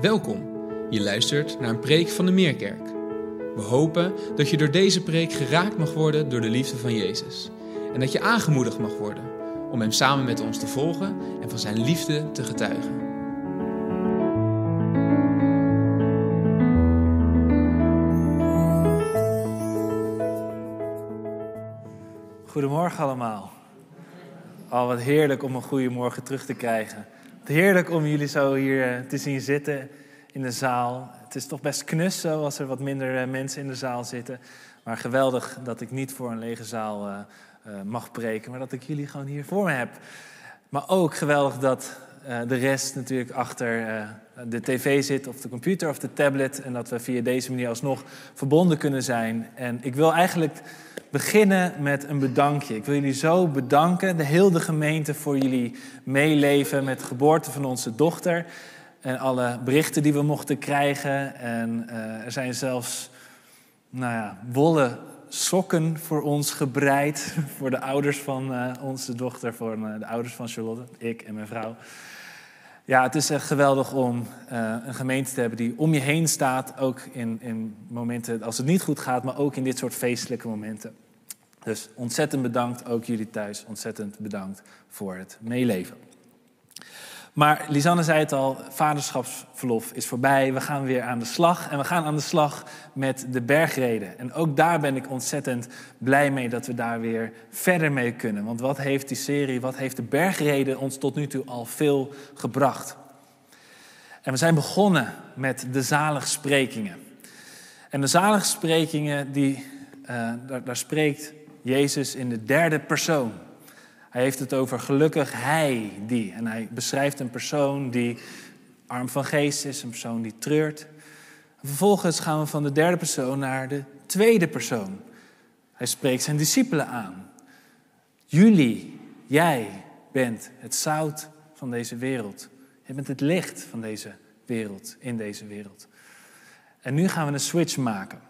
Welkom. Je luistert naar een preek van de Meerkerk. We hopen dat je door deze preek geraakt mag worden door de liefde van Jezus. En dat je aangemoedigd mag worden om Hem samen met ons te volgen en van Zijn liefde te getuigen. Goedemorgen allemaal. Al wat heerlijk om een goede morgen terug te krijgen. Heerlijk om jullie zo hier eh, te zien zitten in de zaal. Het is toch best knus zo als er wat minder eh, mensen in de zaal zitten. Maar geweldig dat ik niet voor een lege zaal eh, mag preken, maar dat ik jullie gewoon hier voor me heb. Maar ook geweldig dat de rest natuurlijk achter de tv zit, of de computer of de tablet. En dat we via deze manier alsnog verbonden kunnen zijn. En ik wil eigenlijk beginnen met een bedankje. Ik wil jullie zo bedanken, de hele gemeente, voor jullie meeleven met de geboorte van onze dochter. En alle berichten die we mochten krijgen. En uh, er zijn zelfs nou ja, wollen sokken voor ons gebreid. Voor de ouders van onze dochter, voor de ouders van Charlotte, ik en mijn vrouw. Ja, het is echt geweldig om uh, een gemeente te hebben die om je heen staat. Ook in, in momenten als het niet goed gaat, maar ook in dit soort feestelijke momenten. Dus ontzettend bedankt, ook jullie thuis, ontzettend bedankt voor het meeleven. Maar Lisanne zei het al, vaderschapsverlof is voorbij. We gaan weer aan de slag. En we gaan aan de slag met de bergreden. En ook daar ben ik ontzettend blij mee dat we daar weer verder mee kunnen. Want wat heeft die serie, wat heeft de bergreden ons tot nu toe al veel gebracht? En we zijn begonnen met de zaligsprekingen. En de zaligsprekingen, die, daar, daar spreekt Jezus in de derde persoon. Hij heeft het over gelukkig hij die. En hij beschrijft een persoon die arm van geest is, een persoon die treurt. vervolgens gaan we van de derde persoon naar de tweede persoon. Hij spreekt zijn discipelen aan. Jullie, jij bent het zout van deze wereld. Je bent het licht van deze wereld, in deze wereld. En nu gaan we een switch maken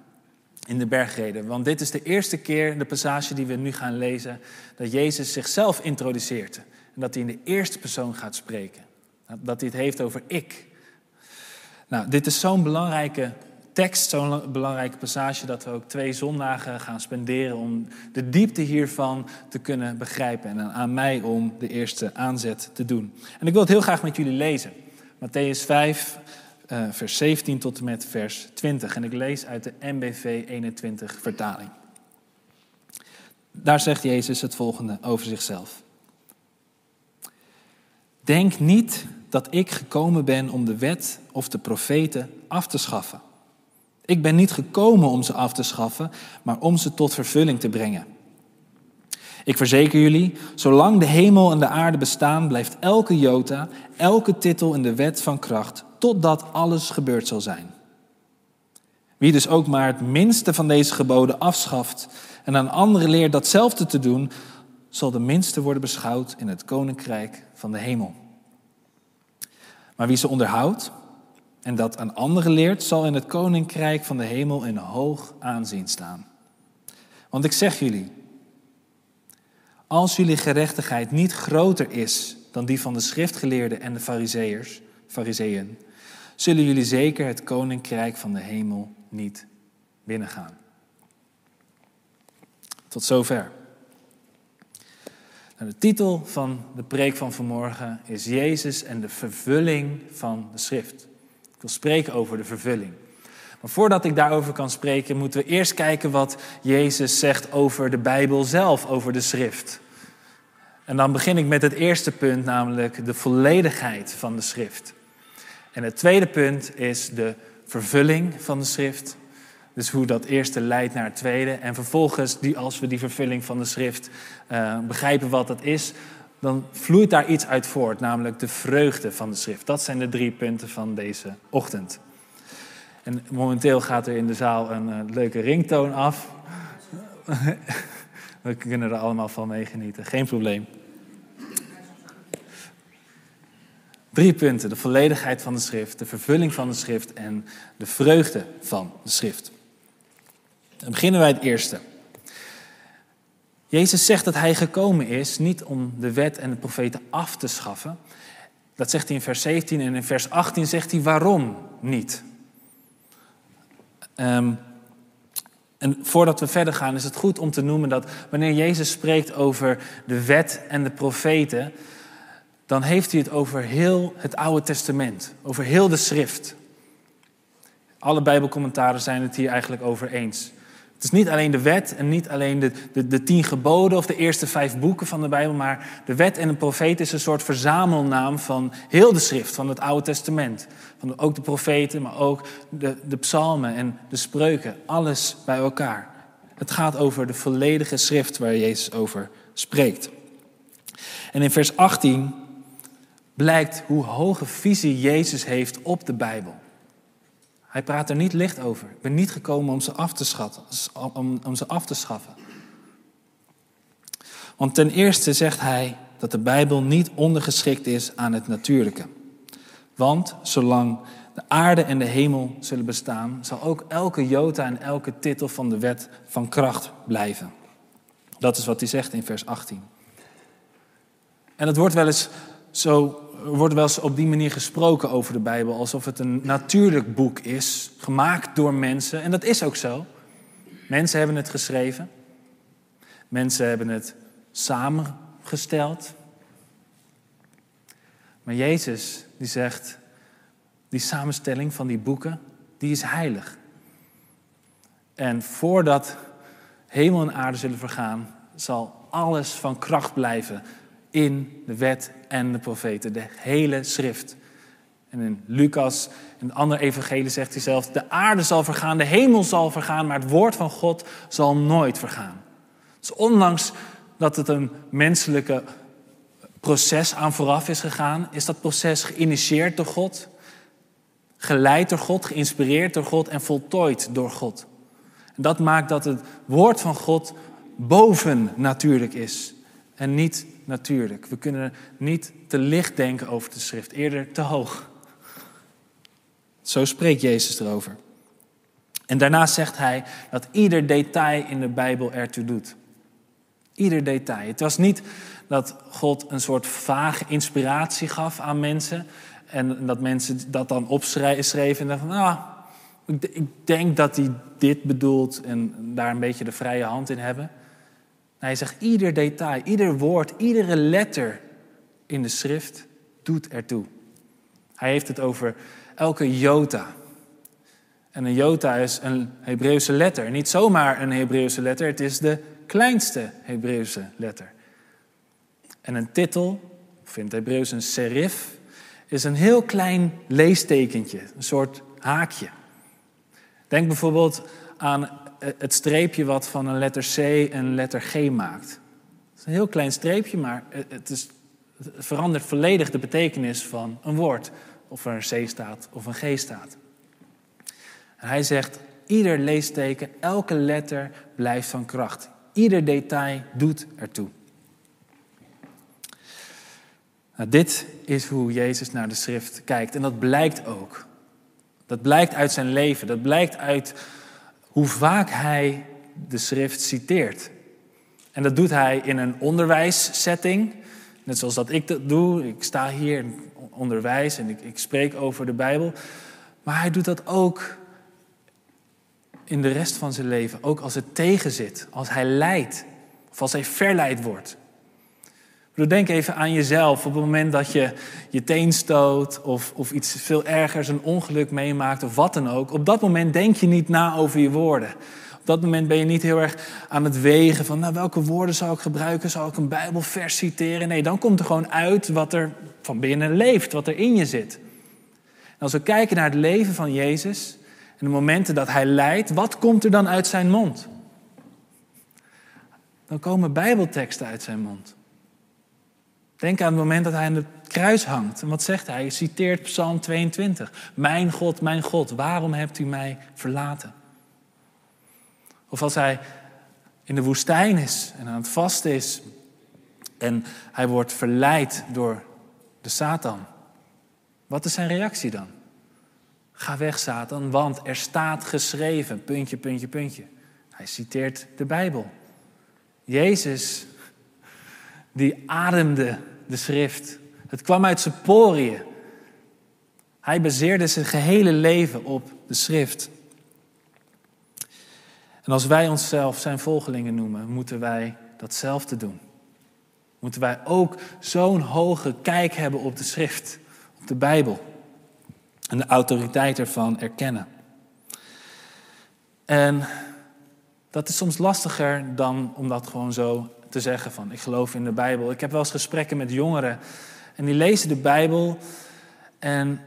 in de bergreden. Want dit is de eerste keer in de passage die we nu gaan lezen dat Jezus zichzelf introduceert. En dat hij in de eerste persoon gaat spreken. Dat hij het heeft over ik. Nou, dit is zo'n belangrijke tekst, zo'n belangrijke passage, dat we ook twee zondagen gaan spenderen om de diepte hiervan te kunnen begrijpen. En aan mij om de eerste aanzet te doen. En ik wil het heel graag met jullie lezen. Matthäus 5, uh, vers 17 tot en met vers 20. En ik lees uit de MBV 21 vertaling. Daar zegt Jezus het volgende over zichzelf. Denk niet dat ik gekomen ben om de wet of de profeten af te schaffen. Ik ben niet gekomen om ze af te schaffen, maar om ze tot vervulling te brengen. Ik verzeker jullie, zolang de hemel en de aarde bestaan, blijft elke jota, elke titel in de wet van kracht totdat alles gebeurd zal zijn. Wie dus ook maar het minste van deze geboden afschaft en aan anderen leert datzelfde te doen, zal de minste worden beschouwd in het koninkrijk van de hemel. Maar wie ze onderhoudt en dat aan anderen leert, zal in het koninkrijk van de hemel in hoog aanzien staan. Want ik zeg jullie, als jullie gerechtigheid niet groter is dan die van de schriftgeleerden en de fariseërs, fariseeën, zullen jullie zeker het koninkrijk van de hemel niet binnengaan. Tot zover. Nou, de titel van de preek van vanmorgen is Jezus en de vervulling van de schrift. Ik wil spreken over de vervulling. Maar voordat ik daarover kan spreken, moeten we eerst kijken wat Jezus zegt over de Bijbel zelf, over de schrift. En dan begin ik met het eerste punt, namelijk de volledigheid van de schrift. En het tweede punt is de vervulling van de schrift. Dus hoe dat eerste leidt naar het tweede. En vervolgens, die, als we die vervulling van de schrift uh, begrijpen wat dat is, dan vloeit daar iets uit voort, namelijk de vreugde van de schrift. Dat zijn de drie punten van deze ochtend. En momenteel gaat er in de zaal een uh, leuke ringtoon af. we kunnen er allemaal van meegenieten, geen probleem. Drie punten: de volledigheid van de schrift, de vervulling van de schrift en de vreugde van de schrift. Dan beginnen wij het eerste. Jezus zegt dat hij gekomen is niet om de wet en de profeten af te schaffen. Dat zegt hij in vers 17 en in vers 18 zegt hij waarom niet. Um, en voordat we verder gaan is het goed om te noemen dat wanneer Jezus spreekt over de wet en de profeten, dan heeft hij het over heel het Oude Testament, over heel de schrift. Alle Bijbelcommentaren zijn het hier eigenlijk over eens. Het is niet alleen de wet en niet alleen de, de, de, tien geboden of de eerste vijf boeken van de Bijbel, maar de wet en de profeet is een soort verzamelnaam van heel de schrift, van het Oude Testament. Van ook de profeten, maar ook de, de psalmen en de spreuken, alles bij elkaar. Het gaat over de volledige schrift waar Jezus over spreekt. En in vers 18 blijkt hoe hoge visie Jezus heeft op de Bijbel. Hij praat er niet licht over. Ik ben niet gekomen om ze af te, schatten, om, om ze af te schaffen. Want ten eerste zegt hij dat de Bijbel niet ondergeschikt is aan het natuurlijke. Want zolang de aarde en de hemel zullen bestaan, zal ook elke jota en elke titel van de wet van kracht blijven. Dat is wat hij zegt in vers 18. En het wordt wel eens zo wordt wel eens op die manier gesproken over de Bijbel, alsof het een natuurlijk boek is, gemaakt door mensen. En dat is ook zo. Mensen hebben het geschreven. Mensen hebben het samengesteld. Maar Jezus die zegt, die samenstelling van die boeken, die is heilig. En voordat hemel en aarde zullen vergaan, zal alles van kracht blijven in de wet en de profeten, de hele schrift. En in Lucas, in het andere evangelie zegt hij zelf, de aarde zal vergaan, de hemel zal vergaan, maar het woord van God zal nooit vergaan. Dus ondanks dat het een menselijke proces aan vooraf is gegaan, is dat proces geïnitieerd door God, geleid door God, geïnspireerd door God en voltooid door God. En dat maakt dat het woord van God boven natuurlijk is en niet natuurlijk. We kunnen niet te licht denken over de schrift, eerder te hoog. Zo spreekt Jezus erover. En daarna zegt hij dat ieder detail in de Bijbel ertoe doet. Ieder detail. Het was niet dat God een soort vage inspiratie gaf aan mensen. En dat mensen dat dan opschreven en dachten nou, ik denk dat hij dit bedoelt en daar een beetje de vrije hand in hebben hij zegt ieder detail, ieder woord, iedere letter in de schrift doet ertoe. Hij heeft het over elke jota. En een jota is een Hebreeuwse letter. Niet zomaar een Hebreeuwse letter, het is de kleinste Hebreeuwse letter. En een titel, of in het Hebreeuws een serif, is een heel klein leestekentje, een soort haakje. Denk bijvoorbeeld aan het streepje wat van een letter C een letter G maakt. Het is een heel klein streepje, maar het, is, verandert volledig de betekenis van een woord. Of er een C staat of een G staat. En hij zegt, ieder leesteken, elke letter blijft van kracht. Ieder detail doet ertoe. Nou, dit is hoe Jezus naar de schrift kijkt. En dat blijkt ook. Dat blijkt uit zijn leven. Dat blijkt uit hoe vaak hij de schrift citeert. En dat doet hij in een onderwijssetting, net zoals dat ik dat doe. Ik sta hier in onderwijs en ik, ik spreek over de Bijbel. Maar hij doet dat ook in de rest van zijn leven, ook als het tegenzit, als hij lijdt of als hij verleid wordt. Denk even aan jezelf op het moment dat je je teen stoot of, of iets veel ergers, een ongeluk meemaakt of wat dan ook. Op dat moment denk je niet na over je woorden. Op dat moment ben je niet heel erg aan het wegen van nou, welke woorden zou ik gebruiken, zou ik een Bijbelvers citeren? Nee, dan komt er gewoon uit wat er van binnen leeft, wat er in je zit. Als we kijken naar het leven van Jezus en de momenten dat hij lijdt, wat komt er dan uit zijn mond? Dan komen Bijbelteksten uit zijn mond. Denk aan het moment dat hij aan het kruis hangt. En wat zegt hij? Hij citeert Psalm 22. Mijn God, mijn God, waarom hebt u mij verlaten? Of als hij in de woestijn is en aan het vasten is en hij wordt verleid door de Satan. Wat is zijn reactie dan? Ga weg, Satan, want er staat geschreven, puntje, puntje, puntje. Hij citeert de Bijbel. Jezus, die ademde de schrift. Het kwam uit zijn poriën. Hij baseerde zijn gehele leven op de schrift. En als wij onszelf zijn volgelingen noemen, moeten wij datzelfde doen. Moeten wij ook zo'n hoge kijk hebben op de schrift, op de Bijbel. En de autoriteit ervan erkennen. En dat is soms lastiger dan om dat gewoon zo te zeggen van ik geloof in de Bijbel. Ik heb wel eens gesprekken met jongeren en die lezen de Bijbel en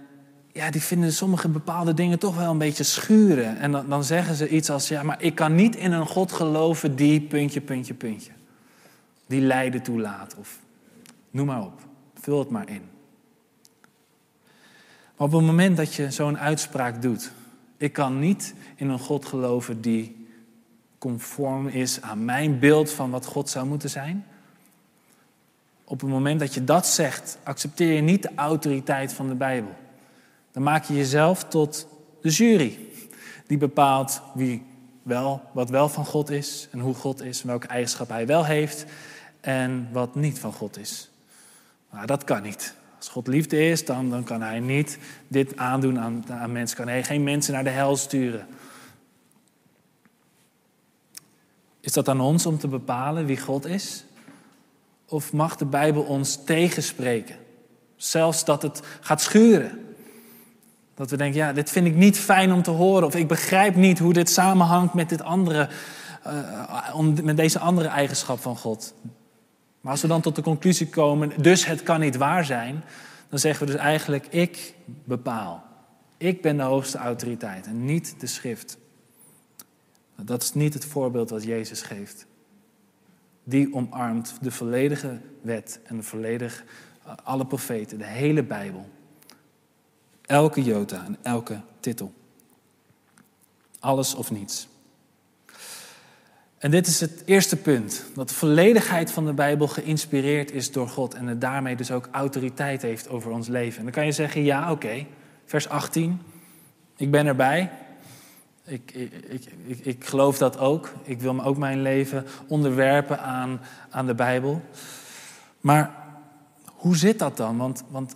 ja, die vinden sommige bepaalde dingen toch wel een beetje schuren. En dan, dan zeggen ze iets als ja, maar ik kan niet in een God geloven die puntje, puntje, puntje. Die lijden toelaat of noem maar op. Vul het maar in. Maar op het moment dat je zo'n uitspraak doet, ik kan niet in een God geloven die conform is aan mijn beeld van wat God zou moeten zijn. Op het moment dat je dat zegt, accepteer je niet de autoriteit van de Bijbel. Dan maak je jezelf tot de jury, die bepaalt wie wel, wat wel van God is en hoe God is, welke eigenschap hij wel heeft en wat niet van God is. Maar dat kan niet. Als God liefde is, dan, dan kan hij niet dit aandoen aan, aan mensen. Kan hij geen mensen naar de hel sturen. Is dat aan ons om te bepalen wie God is? Of mag de Bijbel ons tegenspreken? Zelfs dat het gaat schuren. Dat we denken, ja, dit vind ik niet fijn om te horen. Of ik begrijp niet hoe dit samenhangt met, dit andere, uh, met deze andere eigenschap van God. Maar als we dan tot de conclusie komen, dus het kan niet waar zijn, dan zeggen we dus eigenlijk, ik bepaal. Ik ben de hoogste autoriteit en niet de schrift. Dat is niet het voorbeeld wat Jezus geeft. Die omarmt de volledige wet en de volledige, alle profeten, de hele Bijbel. Elke jota en elke titel. Alles of niets. En dit is het eerste punt. Dat de volledigheid van de Bijbel geïnspireerd is door God. En het daarmee dus ook autoriteit heeft over ons leven. En dan kan je zeggen, ja oké, vers 18. Ik ben erbij. Ik, ik, ik, ik, geloof dat ook. Ik wil me ook mijn leven onderwerpen aan, aan de Bijbel. Maar hoe zit dat dan? Want, want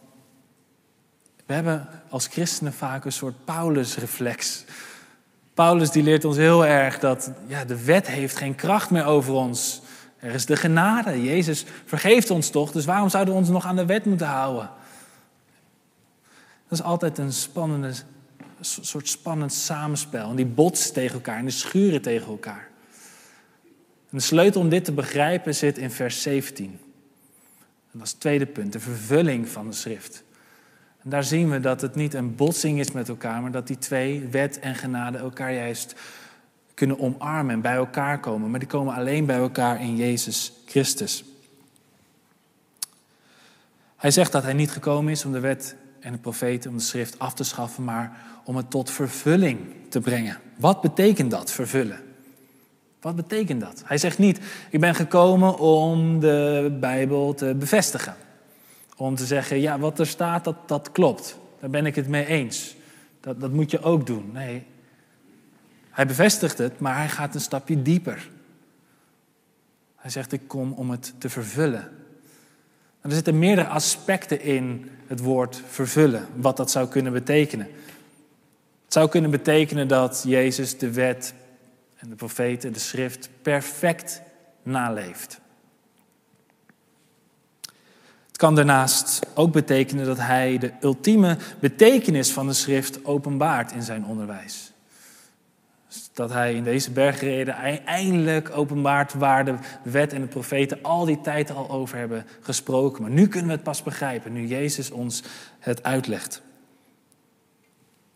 we hebben als christenen vaak een soort Paulus-reflex. Paulus die leert ons heel erg dat ja, de wet heeft geen kracht meer over ons. Er is de genade. Jezus vergeeft ons toch, dus waarom zouden we ons nog aan de wet moeten houden? Dat is altijd een spannende, soort spannend samenspel. En die botsen tegen elkaar en die schuren tegen elkaar. De sleutel om dit te begrijpen zit in vers 17. En dat is het tweede punt, de vervulling van de schrift. En daar zien we dat het niet een botsing is met elkaar, maar dat die twee, wet en genade, elkaar juist kunnen omarmen en bij elkaar komen. Maar die komen alleen bij elkaar in Jezus Christus. Hij zegt dat hij niet gekomen is om de wet en de profeten, om de schrift af te schaffen, maar om het tot vervulling te brengen. Wat betekent dat, vervullen? Wat betekent dat? Hij zegt niet, ik ben gekomen om de Bijbel te bevestigen. Om te zeggen, ja, wat er staat, dat, dat klopt. Daar ben ik het mee eens. Dat, dat moet je ook doen. Nee, hij bevestigt het, maar hij gaat een stapje dieper. Hij zegt, ik kom om het te vervullen. Er zitten meerdere aspecten in het woord vervullen, wat dat zou kunnen betekenen. Het zou kunnen betekenen dat Jezus de wet en de profeten, de schrift, perfect naleeft kan daarnaast ook betekenen dat hij de ultieme betekenis van de schrift openbaart in zijn onderwijs. Dat hij in deze bergreden eindelijk openbaart waar de wet en de profeten al die tijd al over hebben gesproken. Maar nu kunnen we het pas begrijpen, nu Jezus ons het uitlegt.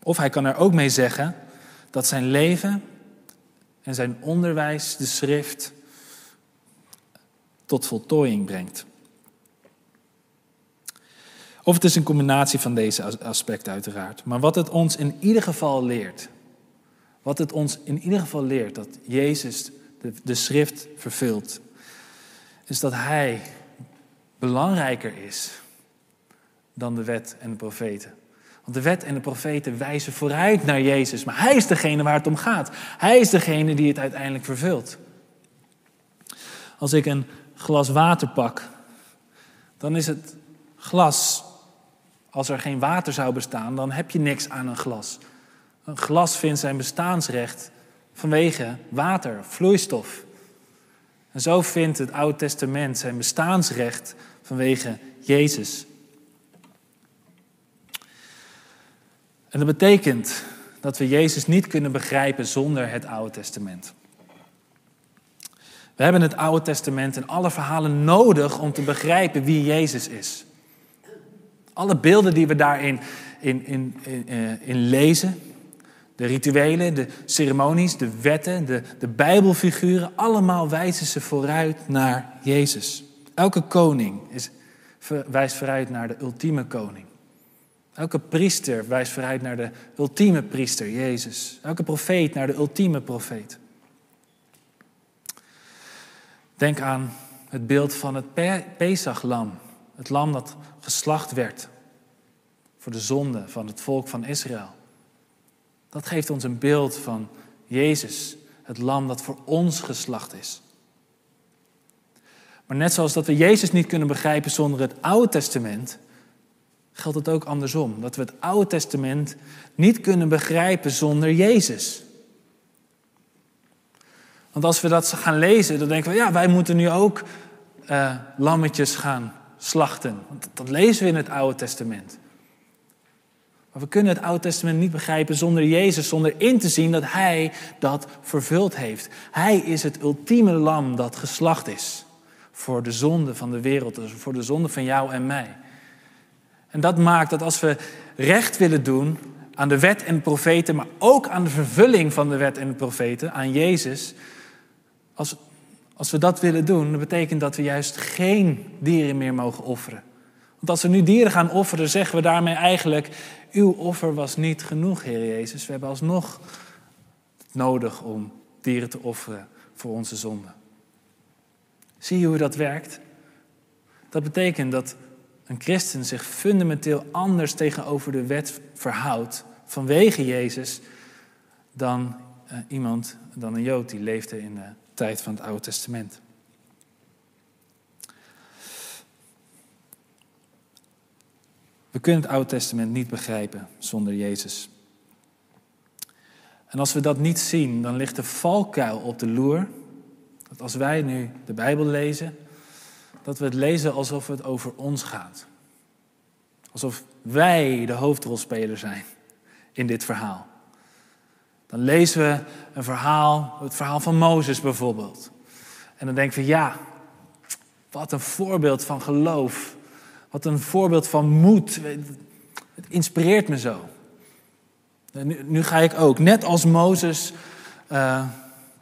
Of hij kan er ook mee zeggen dat zijn leven en zijn onderwijs de schrift tot voltooiing brengt. Of het is een combinatie van deze aspecten uiteraard. Maar wat het ons in ieder geval leert, wat het ons in ieder geval leert, dat Jezus de, de schrift vervult, is dat Hij belangrijker is dan de wet en de profeten. Want de wet en de profeten wijzen vooruit naar Jezus, maar Hij is degene waar het om gaat. Hij is degene die het uiteindelijk vervult. Als ik een glas water pak, dan is het Glas, als er geen water zou bestaan, dan heb je niks aan een glas. Een glas vindt zijn bestaansrecht vanwege water, vloeistof. En zo vindt het Oude Testament zijn bestaansrecht vanwege Jezus. En dat betekent dat we Jezus niet kunnen begrijpen zonder het Oude Testament. We hebben het Oude Testament en alle verhalen nodig om te begrijpen wie Jezus is. Alle beelden die we daarin in, in, in, eh, in lezen, de rituelen, de ceremonies, de wetten, de, de Bijbelfiguren, allemaal wijzen ze vooruit naar Jezus. Elke koning is, wijst vooruit naar de ultieme koning. Elke priester wijst vooruit naar de ultieme priester, Jezus. Elke profeet naar de ultieme profeet. Denk aan het beeld van het Pesachlam, het lam dat geslacht werd voor de zonde van het volk van Israël. Dat geeft ons een beeld van Jezus, het lam dat voor ons geslacht is. Maar net zoals dat we Jezus niet kunnen begrijpen zonder het Oude Testament, geldt het ook andersom. Dat we het Oude Testament niet kunnen begrijpen zonder Jezus. Want als we dat gaan lezen, dan denken we, ja, wij moeten nu ook uh, lammetjes gaan slachten. Want dat lezen we in het Oude Testament. Maar we kunnen het Oude Testament niet begrijpen zonder Jezus, zonder in te zien dat Hij dat vervuld heeft. Hij is het ultieme lam dat geslacht is voor de zonde van de wereld, dus voor de zonde van jou en mij. En dat maakt dat als we recht willen doen aan de wet en de profeten, maar ook aan de vervulling van de wet en de profeten, aan Jezus, als, als we dat willen doen, dan betekent dat we juist geen dieren meer mogen offeren. Want als we nu dieren gaan offeren, zeggen we daarmee eigenlijk, uw offer was niet genoeg, Heer Jezus. We hebben alsnog nodig om dieren te offeren voor onze zonde. Zie je hoe dat werkt? Dat betekent dat een christen zich fundamenteel anders tegenover de wet verhoudt vanwege Jezus dan uh, iemand, dan een Jood die leefde in de tijd van het Oude Testament. We kunnen het Oude Testament niet begrijpen zonder Jezus. En als we dat niet zien, dan ligt de valkuil op de loer. Dat als wij nu de Bijbel lezen, dat we het lezen alsof het over ons gaat. Alsof wij de hoofdrolspeler zijn in dit verhaal. Dan lezen we een verhaal, het verhaal van Mozes bijvoorbeeld. En dan denken we, ja, wat een voorbeeld van geloof. Wat een voorbeeld van moed. Het inspireert me zo. Nu, ga ik ook, net als Mozes. Uh,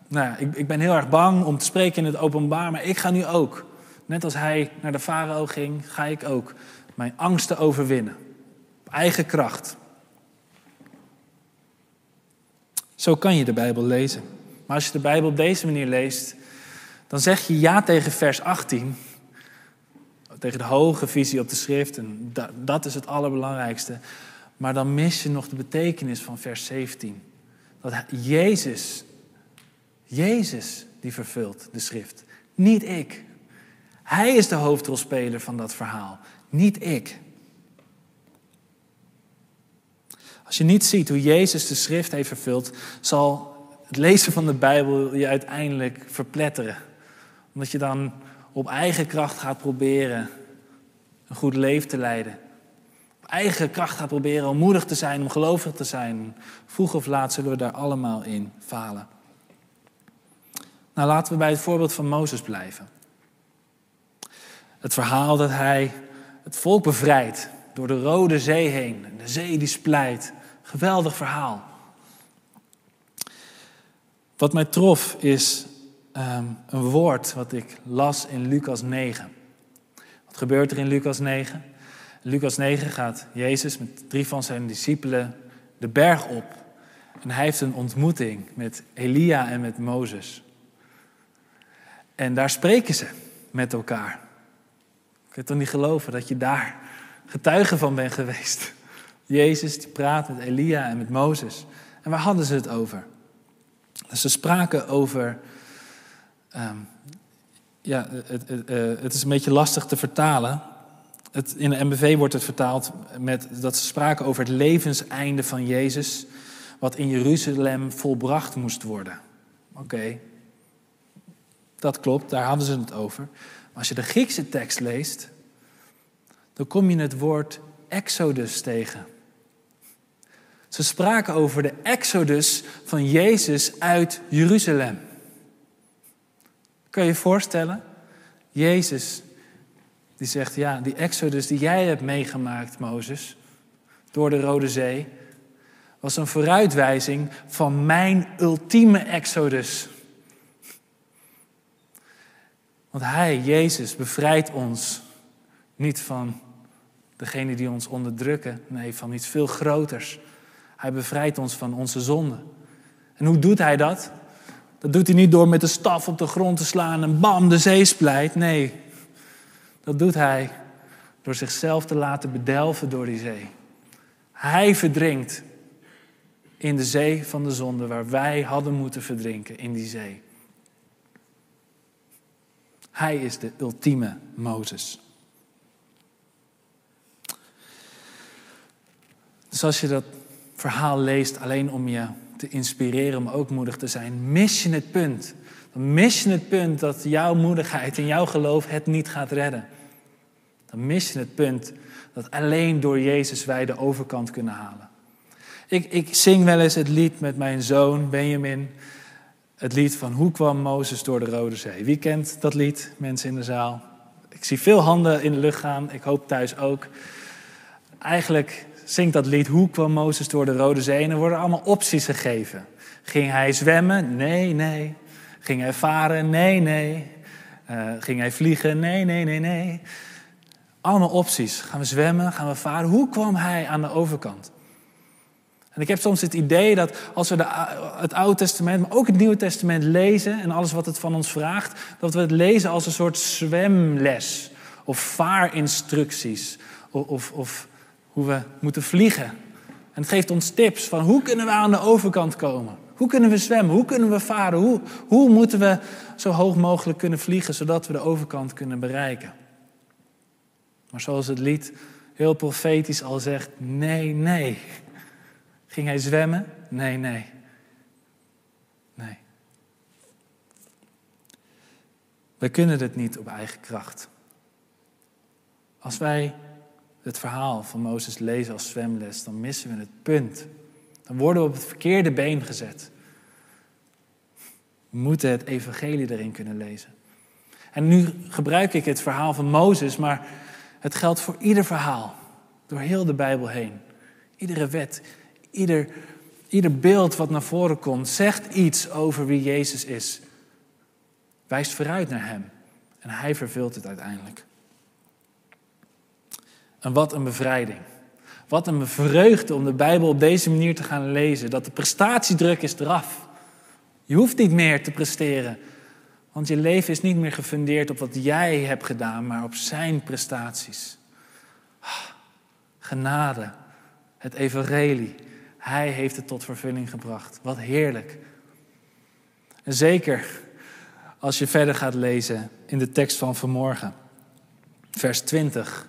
nou ja, ik, ik ben heel erg bang om te spreken in het openbaar, maar ik ga nu ook. Net als hij naar de farao ging, ga ik ook mijn angsten overwinnen. Op eigen kracht. Zo kan je de Bijbel lezen. Maar als je de Bijbel op deze manier leest, dan zeg je ja tegen vers 18. Tegen de hoge visie op de schrift. En dat is het allerbelangrijkste. Maar dan mis je nog de betekenis van vers 17. Dat Jezus, Jezus die vervult de schrift. Niet ik. Hij is de hoofdrolspeler van dat verhaal, niet ik. Als je niet ziet hoe Jezus de schrift heeft vervuld, zal het lezen van de Bijbel je uiteindelijk verpletteren. Omdat je dan op eigen kracht gaat proberen een goed leven te leiden. Op eigen kracht gaat proberen om moedig te zijn, om gelovig te zijn. Vroeg of laat zullen we daar allemaal in falen. Nou, laten we bij het voorbeeld van Mozes blijven. Het verhaal dat hij het volk bevrijdt door de Rode Zee heen. De zee die splijt. Geweldig verhaal. Wat mij trof is ehm, een woord wat ik las in Lucas 9. Wat gebeurt er in Lucas 9? In Lucas 9 gaat Jezus met drie van zijn discipelen de berg op. En hij heeft een ontmoeting met Elia en met Mozes. En daar spreken ze met elkaar. Ik kan toch niet geloven dat je daar getuige van bent geweest. Jezus die praat met Elia en met Mozes. En waar hadden ze het over? Ze spraken over. Um, ja, het, het, het, is een beetje lastig te vertalen. Het, in de MBV wordt het vertaald met dat ze spraken over het levenseinde van Jezus, wat in Jeruzalem volbracht moest worden. Oké, dat klopt, daar hadden ze het over. Maar als je de Griekse tekst leest, dan kom je het woord exodus tegen. Ze spraken over de exodus van Jezus uit Jeruzalem. Kan je je voorstellen? Jezus, die zegt, ja, die exodus die jij hebt meegemaakt, Mozes, door de Rode Zee, was een vooruitwijzing van mijn ultieme exodus. Want Hij, Jezus, bevrijdt ons niet van degene die ons onderdrukken, nee, van iets veel groters. Hij bevrijdt ons van onze zonden. En hoe doet Hij dat? Dat doet Hij niet door met de staf op de grond te slaan en bam, de zee splijt. Nee, dat doet Hij door zichzelf te laten bedelven door die zee. Hij verdrinkt in de zee van de zonde waar wij hadden moeten verdrinken, in die zee. Hij is de ultieme Mozes. Dus als je dat verhaal leest alleen om je te inspireren, om ook moedig te zijn, mis je het punt. Dan mis je het punt dat jouw moedigheid en jouw geloof het niet gaat redden. Dan mis je het punt dat alleen door Jezus wij de overkant kunnen halen. Ik, ik zing wel eens het lied met mijn zoon Benjamin. Het lied van Hoe kwam Mozes door de Rode Zee? Wie kent dat lied, mensen in de zaal? Ik zie veel handen in de lucht gaan, ik hoop thuis ook. Eigenlijk zingt dat lied Hoe kwam Mozes door de Rode Zee? En er worden allemaal opties gegeven. Ging hij zwemmen? Nee, nee. Ging hij varen? Nee, nee. Uh, ging hij vliegen? Nee, nee, nee, nee. Allemaal opties. Gaan we zwemmen? Gaan we varen? Hoe kwam hij aan de overkant? En ik heb soms het idee dat als we de, het Oude Testament, maar ook het Nieuwe Testament lezen en alles wat het van ons vraagt, dat we het lezen als een soort zwemles of vaarinstructies of, of, of hoe we moeten vliegen. En het geeft ons tips van hoe kunnen we aan de overkant komen? Hoe kunnen we zwemmen? Hoe kunnen we varen? Hoe, hoe moeten we zo hoog mogelijk kunnen vliegen zodat we de overkant kunnen bereiken? Maar zoals het lied heel profetisch al zegt, nee, nee. Ging hij zwemmen? Nee, nee. Nee. Wij kunnen het niet op eigen kracht. Als wij het verhaal van Mozes lezen als zwemles, dan missen we het punt. Dan worden we op het verkeerde been gezet. We moeten het evangelie erin kunnen lezen. En nu gebruik ik het verhaal van Mozes, maar het geldt voor ieder verhaal. Door heel de Bijbel heen. Iedere wet, ieder, ieder beeld wat naar voren komt, zegt iets over wie Jezus is. Wijst vooruit naar Hem. En Hij vervult het uiteindelijk. En wat een bevrijding. Wat een vreugde om de Bijbel op deze manier te gaan lezen. Dat de prestatiedruk is eraf. Je hoeft niet meer te presteren. Want je leven is niet meer gefundeerd op wat jij hebt gedaan, maar op zijn prestaties. Ah, genade, het evangelie. Hij heeft het tot vervulling gebracht. Wat heerlijk. En zeker als je verder gaat lezen in de tekst van vanmorgen. Vers 20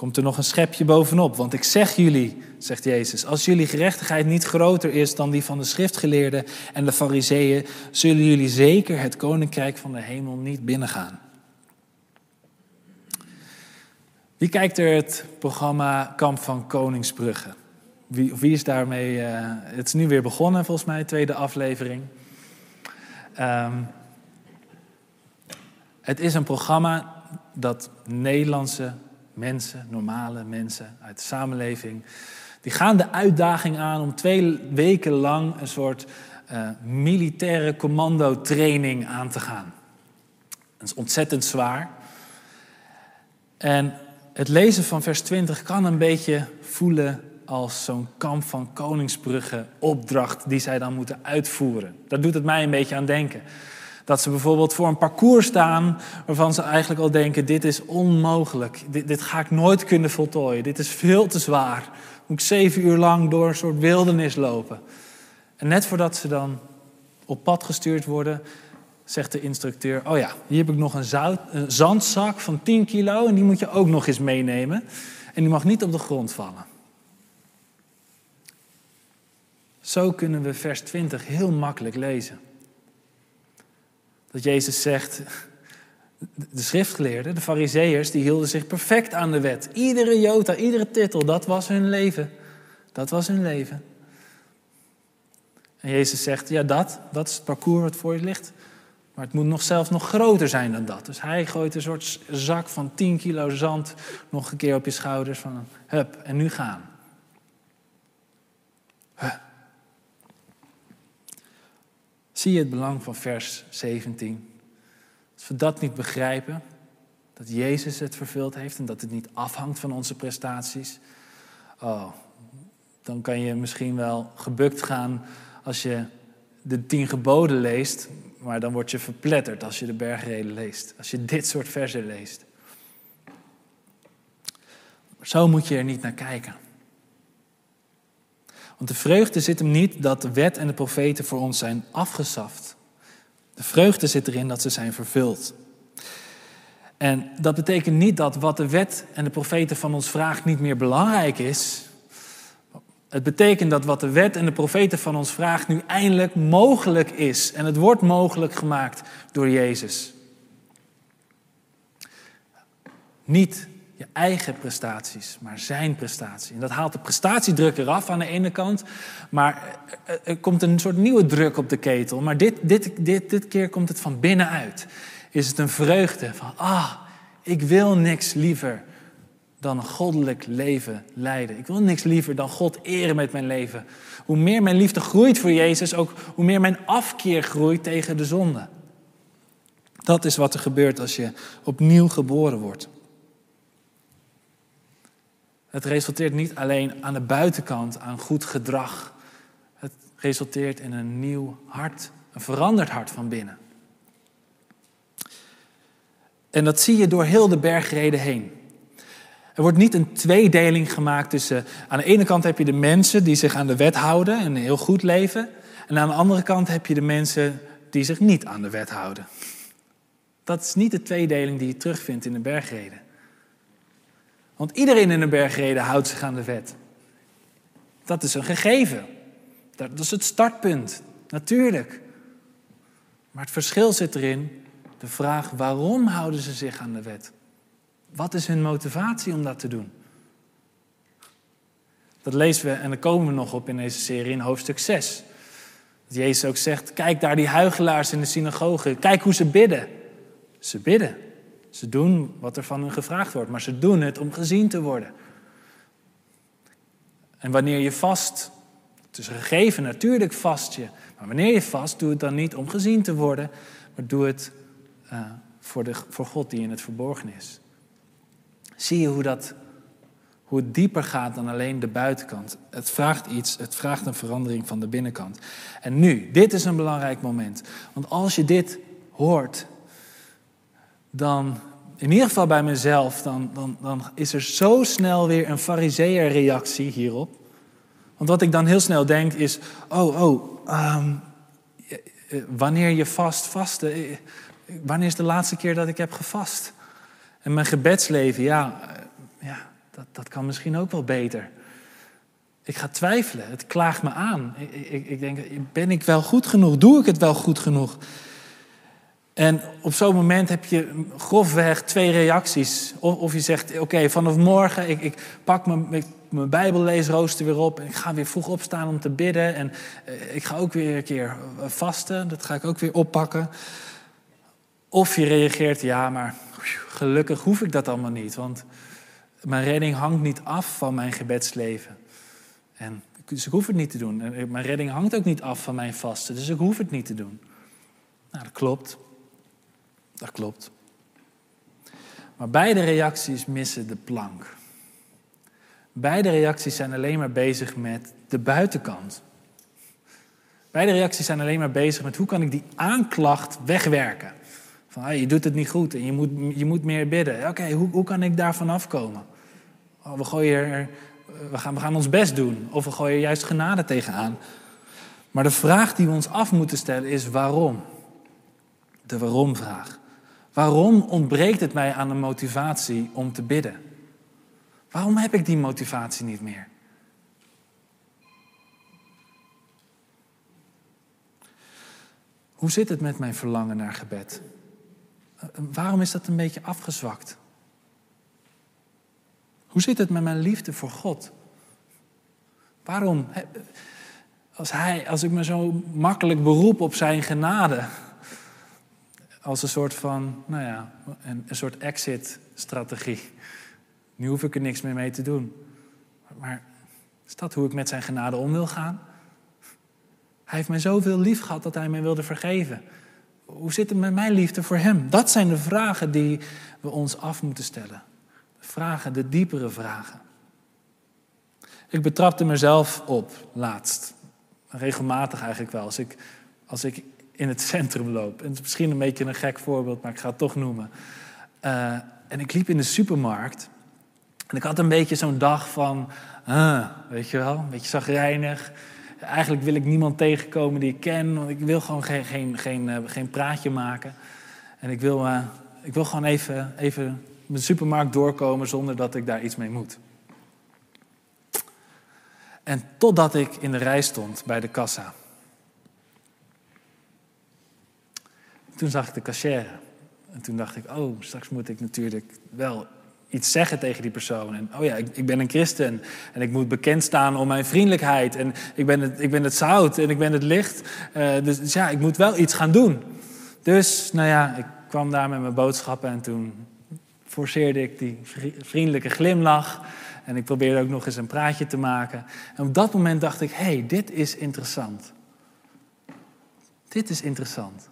komt er nog een schepje bovenop. Want ik zeg jullie, zegt Jezus, als jullie gerechtigheid niet groter is dan die van de schriftgeleerden en de fariseeën, zullen jullie zeker het koninkrijk van de hemel niet binnengaan. Wie kijkt er het programma Kamp van Koningsbrugge? Wie, wie is daarmee? Uh, het is nu weer begonnen, volgens mij, tweede aflevering. Um, het is een programma dat Nederlandse mensen, normale mensen uit de samenleving, die gaan de uitdaging aan om twee weken lang een soort uh, militaire commando-training aan te gaan. Dat is ontzettend zwaar. En het lezen van vers 20 kan een beetje voelen als zo'n kamp van Koningsbrugge opdracht die zij dan moeten uitvoeren. Daar doet het mij een beetje aan denken. Dat ze bijvoorbeeld voor een parcours staan waarvan ze eigenlijk al denken: dit is onmogelijk, dit, dit ga ik nooit kunnen voltooien, dit is veel te zwaar. Moet ik zeven uur lang door een soort wildernis lopen. En net voordat ze dan op pad gestuurd worden, zegt de instructeur: Oh ja, hier heb ik nog een, zout, een zandzak van 10 kilo en die moet je ook nog eens meenemen. En die mag niet op de grond vallen. Zo kunnen we vers 20 heel makkelijk lezen. Dat Jezus zegt, de schriftgeleerden, de fariseërs, die hielden zich perfect aan de wet. Iedere jota, iedere titel, dat was hun leven. Dat was hun leven. En Jezus zegt, ja dat, dat is het parcours wat voor je ligt. Maar het moet nog zelfs nog groter zijn dan dat. Dus hij gooit een soort zak van 10 kilo zand nog een keer op je schouders van hup, en nu gaan. Zie je het belang van vers 17? Als we dat niet begrijpen, dat Jezus het vervuld heeft en dat het niet afhangt van onze prestaties, oh, dan kan je misschien wel gebukt gaan als je de tien geboden leest, maar dan word je verpletterd als je de bergreden leest. Als je dit soort versen leest. Zo moet je er niet naar kijken. Want de vreugde zit hem niet dat de wet en de profeten voor ons zijn afgesaft. De vreugde zit erin dat ze zijn vervuld. En dat betekent niet dat wat de wet en de profeten van ons vraagt niet meer belangrijk is. Het betekent dat wat de wet en de profeten van ons vraagt nu eindelijk mogelijk is. En het wordt mogelijk gemaakt door Jezus. Niet je eigen prestaties, maar zijn prestatie. En dat haalt de prestatiedruk eraf aan de ene kant, maar er komt een soort nieuwe druk op de ketel. Maar dit, dit, dit, dit keer komt het van binnenuit. Is het een vreugde van, ah, ik wil niks liever dan een goddelijk leven leiden. Ik wil niks liever dan God eren met mijn leven. Hoe meer mijn liefde groeit voor Jezus, ook hoe meer mijn afkeer groeit tegen de zonde. Dat is wat er gebeurt als je opnieuw geboren wordt. Het resulteert niet alleen aan de buitenkant aan goed gedrag. Het resulteert in een nieuw hart, een veranderd hart van binnen. En dat zie je door heel de bergreden heen. Er wordt niet een tweedeling gemaakt tussen. Aan de ene kant heb je de mensen die zich aan de wet houden en heel goed leven. En aan de andere kant heb je de mensen die zich niet aan de wet houden. Dat is niet de tweedeling die je terugvindt in de bergreden. Want iedereen in de bergreden houdt zich aan de wet. Dat is een gegeven. Dat is het startpunt, natuurlijk. Maar het verschil zit erin, de vraag waarom houden ze zich aan de wet? Wat is hun motivatie om dat te doen? Dat lezen we en daar komen we nog op in deze serie in hoofdstuk 6. Dat Jezus ook zegt, kijk daar die huigelaars in de synagoge, kijk hoe ze bidden. Ze bidden. Ze doen wat er van hen gevraagd wordt, maar ze doen het om gezien te worden. En wanneer je vast, het is gegeven, natuurlijk vast je. Maar wanneer je vast, doe het dan niet om gezien te worden, maar doe het uh, voor, de, voor God die in het verborgen is. Zie je hoe, dat, hoe het dieper gaat dan alleen de buitenkant. Het vraagt iets, het vraagt een verandering van de binnenkant. En nu, dit is een belangrijk moment. Want als je dit hoort, dan, in ieder geval bij mezelf, dan, dan, dan is er zo snel weer een fariseer-reactie hierop. Want wat ik dan heel snel denk is, oh, oh, um, wanneer je vast, vasten, eh, wanneer is de laatste keer dat ik heb gevast? En mijn gebedsleven, ja, ja dat, dat kan misschien ook wel beter. Ik ga twijfelen, het klaagt me aan. Ik, ik denk, ben ik wel goed genoeg? Doe ik het wel goed genoeg? En op zo'n moment heb je grofweg twee reacties. Of, of je zegt, oké, vanaf morgen, ik, ik pak mijn, mijn bijbelleesrooster weer op. En ik ga weer vroeg opstaan om te bidden. En eh, ik ga ook weer een keer vasten. Dat ga ik ook weer oppakken. Of je reageert, ja, maar gelukkig hoef ik dat allemaal niet. Want mijn redding hangt niet af van mijn gebedsleven. En, dus ik hoef het niet te doen. En mijn redding hangt ook niet af van mijn vasten. Dus ik hoef het niet te doen. Nou, dat klopt. Dat klopt. Maar beide reacties missen de plank. Beide reacties zijn alleen maar bezig met de buitenkant. Beide reacties zijn alleen maar bezig met hoe kan ik die aanklacht wegwerken. Van je doet het niet goed en je moet, je moet meer bidden. Oké, hoe, hoe kan ik daarvan afkomen? Oh, we, gooien er, we, gaan, we gaan ons best doen. Of we gooien juist genade tegenaan. Maar de vraag die we ons af moeten stellen is waarom? De waarom-vraag. Waarom ontbreekt het mij aan de motivatie om te bidden? Waarom heb ik die motivatie niet meer? Hoe zit het met mijn verlangen naar gebed? Waarom is dat een beetje afgezwakt? Hoe zit het met mijn liefde voor God? Waarom, als, hij, als ik me zo makkelijk beroep op zijn genade, als een soort van, nou ja, een, soort exit-strategie. Nu hoef ik er niks meer mee te doen. Maar is dat hoe ik met zijn genade om wil gaan? Hij heeft mij zoveel lief gehad dat hij mij wilde vergeven. Hoe zit het met mijn liefde voor hem? Dat zijn de vragen die we ons af moeten stellen. De vragen, de diepere vragen. Ik betrapte mezelf op laatst. Regelmatig eigenlijk wel. Als ik, als ik in het centrum loop. En het is misschien een beetje een gek voorbeeld, maar ik ga het toch noemen. Uh, en ik liep in de supermarkt. En ik had een beetje zo'n dag van, weet je wel, een beetje zagrijnig. Eigenlijk wil ik niemand tegenkomen die ik ken. Want ik wil gewoon geen, geen, geen, uh, geen praatje maken. En ik wil, uh, ik wil gewoon even, even de supermarkt doorkomen zonder dat ik daar iets mee moet. En totdat ik in de rij stond bij de kassa. Toen zag ik de cashier. En toen dacht ik, oh, straks moet ik natuurlijk wel iets zeggen tegen die persoon. En oh ja, ik, ik, ben een christen en ik moet bekend staan om mijn vriendelijkheid. En ik ben het, ik ben het zout en ik ben het licht. Uh, dus, dus, ja, ik moet wel iets gaan doen. Dus, nou ja, ik kwam daar met mijn boodschappen en toen forceerde ik die vriendelijke glimlach. En ik probeerde ook nog eens een praatje te maken. En op dat moment dacht ik, hé, hey, dit is interessant. Dit is interessant.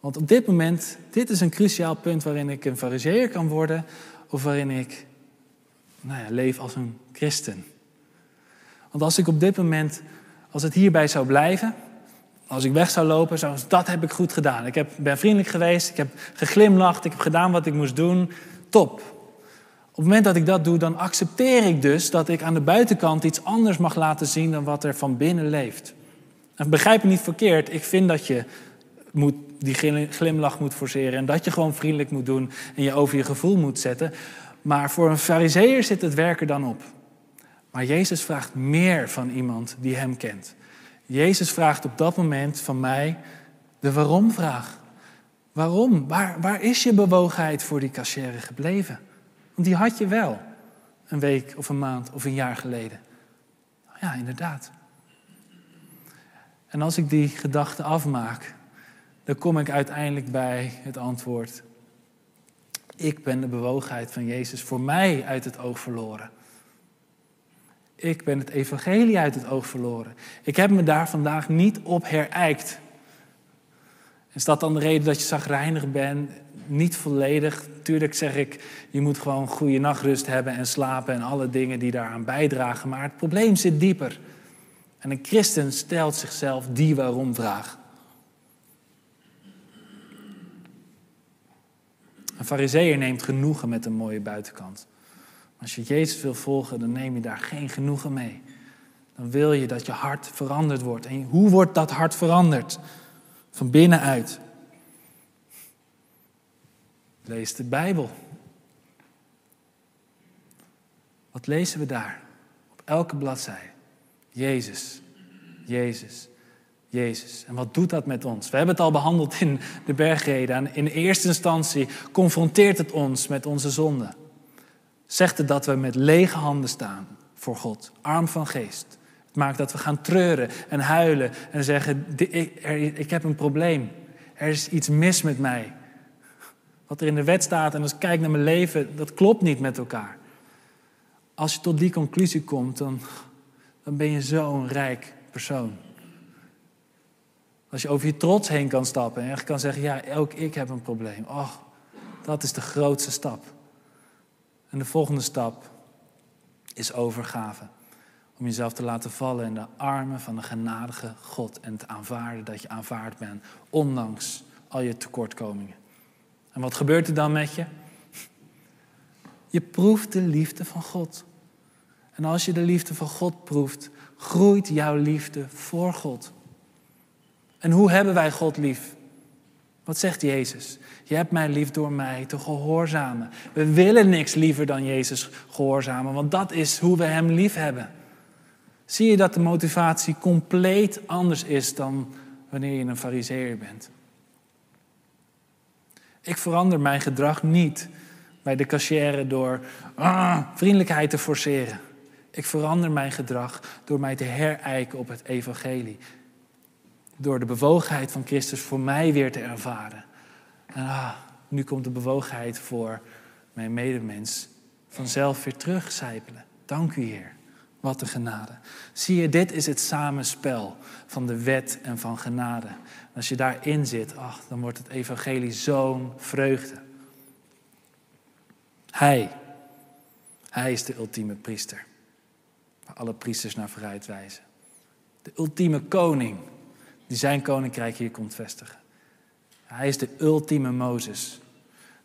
Want op dit moment, dit is een cruciaal punt waarin ik een fariseer kan worden of waarin ik nou ja, leef als een christen. Want als ik op dit moment, als het hierbij zou blijven, als ik weg zou lopen, zou dat heb ik goed gedaan. Ik heb, ben vriendelijk geweest, ik heb geglimlacht, ik heb gedaan wat ik moest doen. Top. Op het moment dat ik dat doe, dan accepteer ik dus dat ik aan de buitenkant iets anders mag laten zien dan wat er van binnen leeft. En begrijp me niet verkeerd, ik vind dat je moet, die glimlach moet forceren en dat je gewoon vriendelijk moet doen en je over je gevoel moet zetten. Maar voor een fariseer zit het werken dan op. Maar Jezus vraagt meer van iemand die hem kent. Jezus vraagt op dat moment van mij de waarom-vraag. Waarom? Waar, waar is je bewogenheid voor die cashier gebleven? Want die had je wel een week of een maand of een jaar geleden. Ja, inderdaad. En als ik die gedachte afmaak, dan kom ik uiteindelijk bij het antwoord. Ik ben de bewogenheid van Jezus voor mij uit het oog verloren. Ik ben het evangelie uit het oog verloren. Ik heb me daar vandaag niet op herijkt. Is dat dan de reden dat je zagrijnig bent? Niet volledig. Tuurlijk zeg ik, je moet gewoon goede nachtrust hebben en slapen en alle dingen die daaraan bijdragen. Maar het probleem zit dieper. En een christen stelt zichzelf die waarom-vraag. Een fariseer neemt genoegen met een mooie buitenkant. Als je Jezus wil volgen, dan neem je daar geen genoegen mee. Dan wil je dat je hart veranderd wordt. En hoe wordt dat hart veranderd? Van binnenuit. Lees de Bijbel. Wat lezen we daar? Op elke bladzij. Jezus, Jezus, Jezus. En wat doet dat met ons? We hebben het al behandeld in de bergreden. En in eerste instantie confronteert het ons met onze zonde. Zegt het dat we met lege handen staan voor God, arm van geest. Het maakt dat we gaan treuren en huilen en zeggen: Ik heb een probleem. Er is iets mis met mij. Wat er in de wet staat en als ik kijk naar mijn leven, dat klopt niet met elkaar. Als je tot die conclusie komt, dan, dan ben je zo'n rijk persoon. Als je over je trots heen kan stappen en echt kan zeggen, ja, ook ik heb een probleem. Oh, dat is de grootste stap. En de volgende stap is overgave. Om jezelf te laten vallen in de armen van de genadige God en te aanvaarden dat je aanvaard bent, ondanks al je tekortkomingen. En wat gebeurt er dan met je? Je proeft de liefde van God. En als je de liefde van God proeft, groeit jouw liefde voor God. En hoe hebben wij God lief? Wat zegt Jezus? Je hebt mij lief door mij te gehoorzamen. We willen niks liever dan Jezus gehoorzamen, want dat is hoe we Hem lief hebben. Zie je dat de motivatie compleet anders is dan wanneer je een fariseer bent? Ik verander mijn gedrag niet bij de cashier door ah, vriendelijkheid te forceren. Ik verander mijn gedrag door mij te herijken op het evangelie. Door de bewogenheid van Christus voor mij weer te ervaren. En ah, nu komt de bewogenheid voor mijn medemens vanzelf weer terugcijpelen. Dank u Heer. Wat een genade. Zie je, dit is het samenspel van de wet en van genade. En als je daarin zit, ach, dan wordt het evangelie zo'n vreugde. Hij, hij is de ultieme priester. Waar alle priesters naar vooruit wijzen. De ultieme koning die zijn koninkrijk hier komt vestigen. Hij is de ultieme Mozes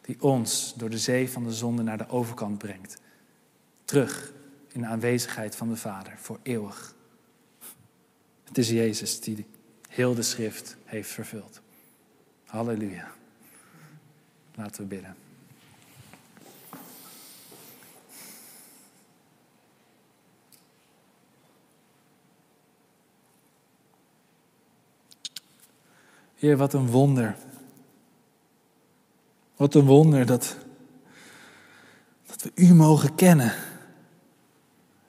die ons door de zee van de zonde naar de overkant brengt. Terug in de aanwezigheid van de Vader voor eeuwig. Het is Jezus die heel de schrift heeft vervuld. Halleluja. Laten we bidden. Heer, wat een wonder. Wat een wonder dat, dat we U mogen kennen.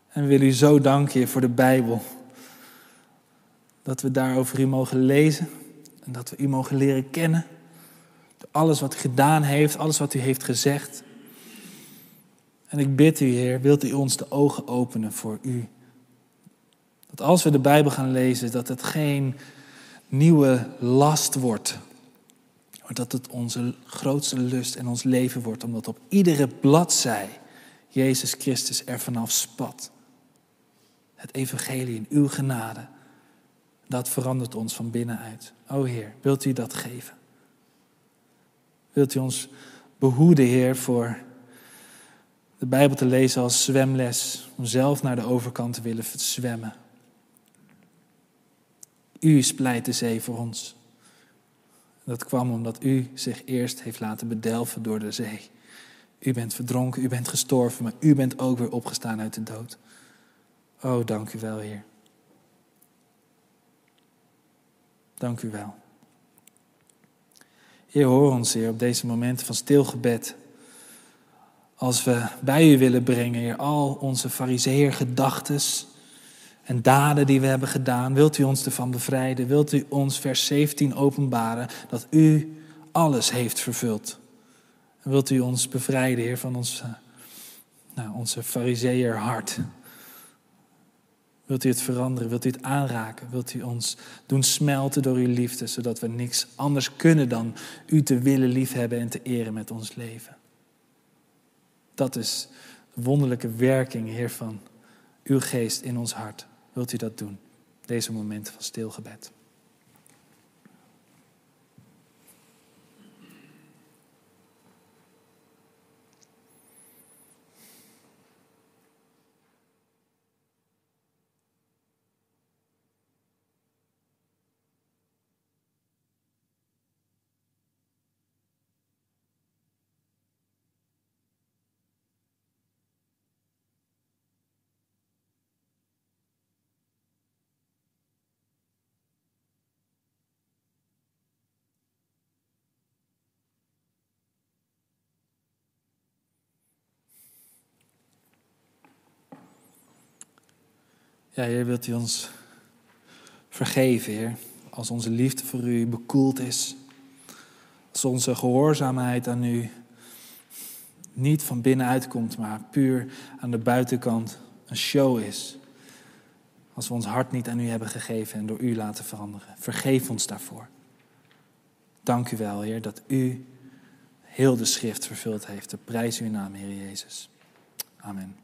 En we willen U zo danken, voor de Bijbel. Dat we daarover U mogen lezen en dat we U mogen leren kennen. Door alles wat U gedaan heeft, alles wat U heeft gezegd. En ik bid U, Heer, wilt U ons de ogen openen voor U. Dat als we de Bijbel gaan lezen, dat het geen nieuwe last wordt. Maar dat het onze grootste lust en ons leven wordt, omdat op iedere bladzij Jezus Christus er vanaf spat. Het evangelie in uw genade, dat verandert ons van binnenuit. O Heer, wilt u dat geven? Wilt u ons behoeden, Heer, voor de Bijbel te lezen als zwemles, om zelf naar de overkant te willen zwemmen? U splijt de zee voor ons. Dat kwam omdat u zich eerst heeft laten bedelven door de zee. U bent verdronken, u bent gestorven, maar u bent ook weer opgestaan uit de dood. Oh, dank u wel, Heer. Dank u wel. Heer, hoor ons, Heer, op deze momenten van stilgebed. Als we bij u willen brengen, Heer, al onze fariseer gedachtes en daden die we hebben gedaan. Wilt u ons ervan bevrijden? Wilt u ons vers 17 openbaren dat u alles heeft vervuld? Wilt u ons bevrijden, Heer, van ons, nou, onze fariseer hart? Wilt u het veranderen? Wilt u het aanraken? Wilt u ons doen smelten door uw liefde, zodat we niks anders kunnen dan u te willen liefhebben en te eren met ons leven? Dat is de wonderlijke werking, Heer, van uw geest in ons hart. Wilt u dat doen? Deze momenten van stilgebed. Ja, Heer, wilt u ons vergeven, Heer, als onze liefde voor u bekoeld is. Als onze gehoorzaamheid aan u niet van binnenuit komt, maar puur aan de buitenkant een show is. Als we ons hart niet aan u hebben gegeven en door u laten veranderen. Vergeef ons daarvoor. Dank u wel, Heer, dat u heel de schrift vervuld heeft. De prijs uw naam, Heer Jezus. Amen.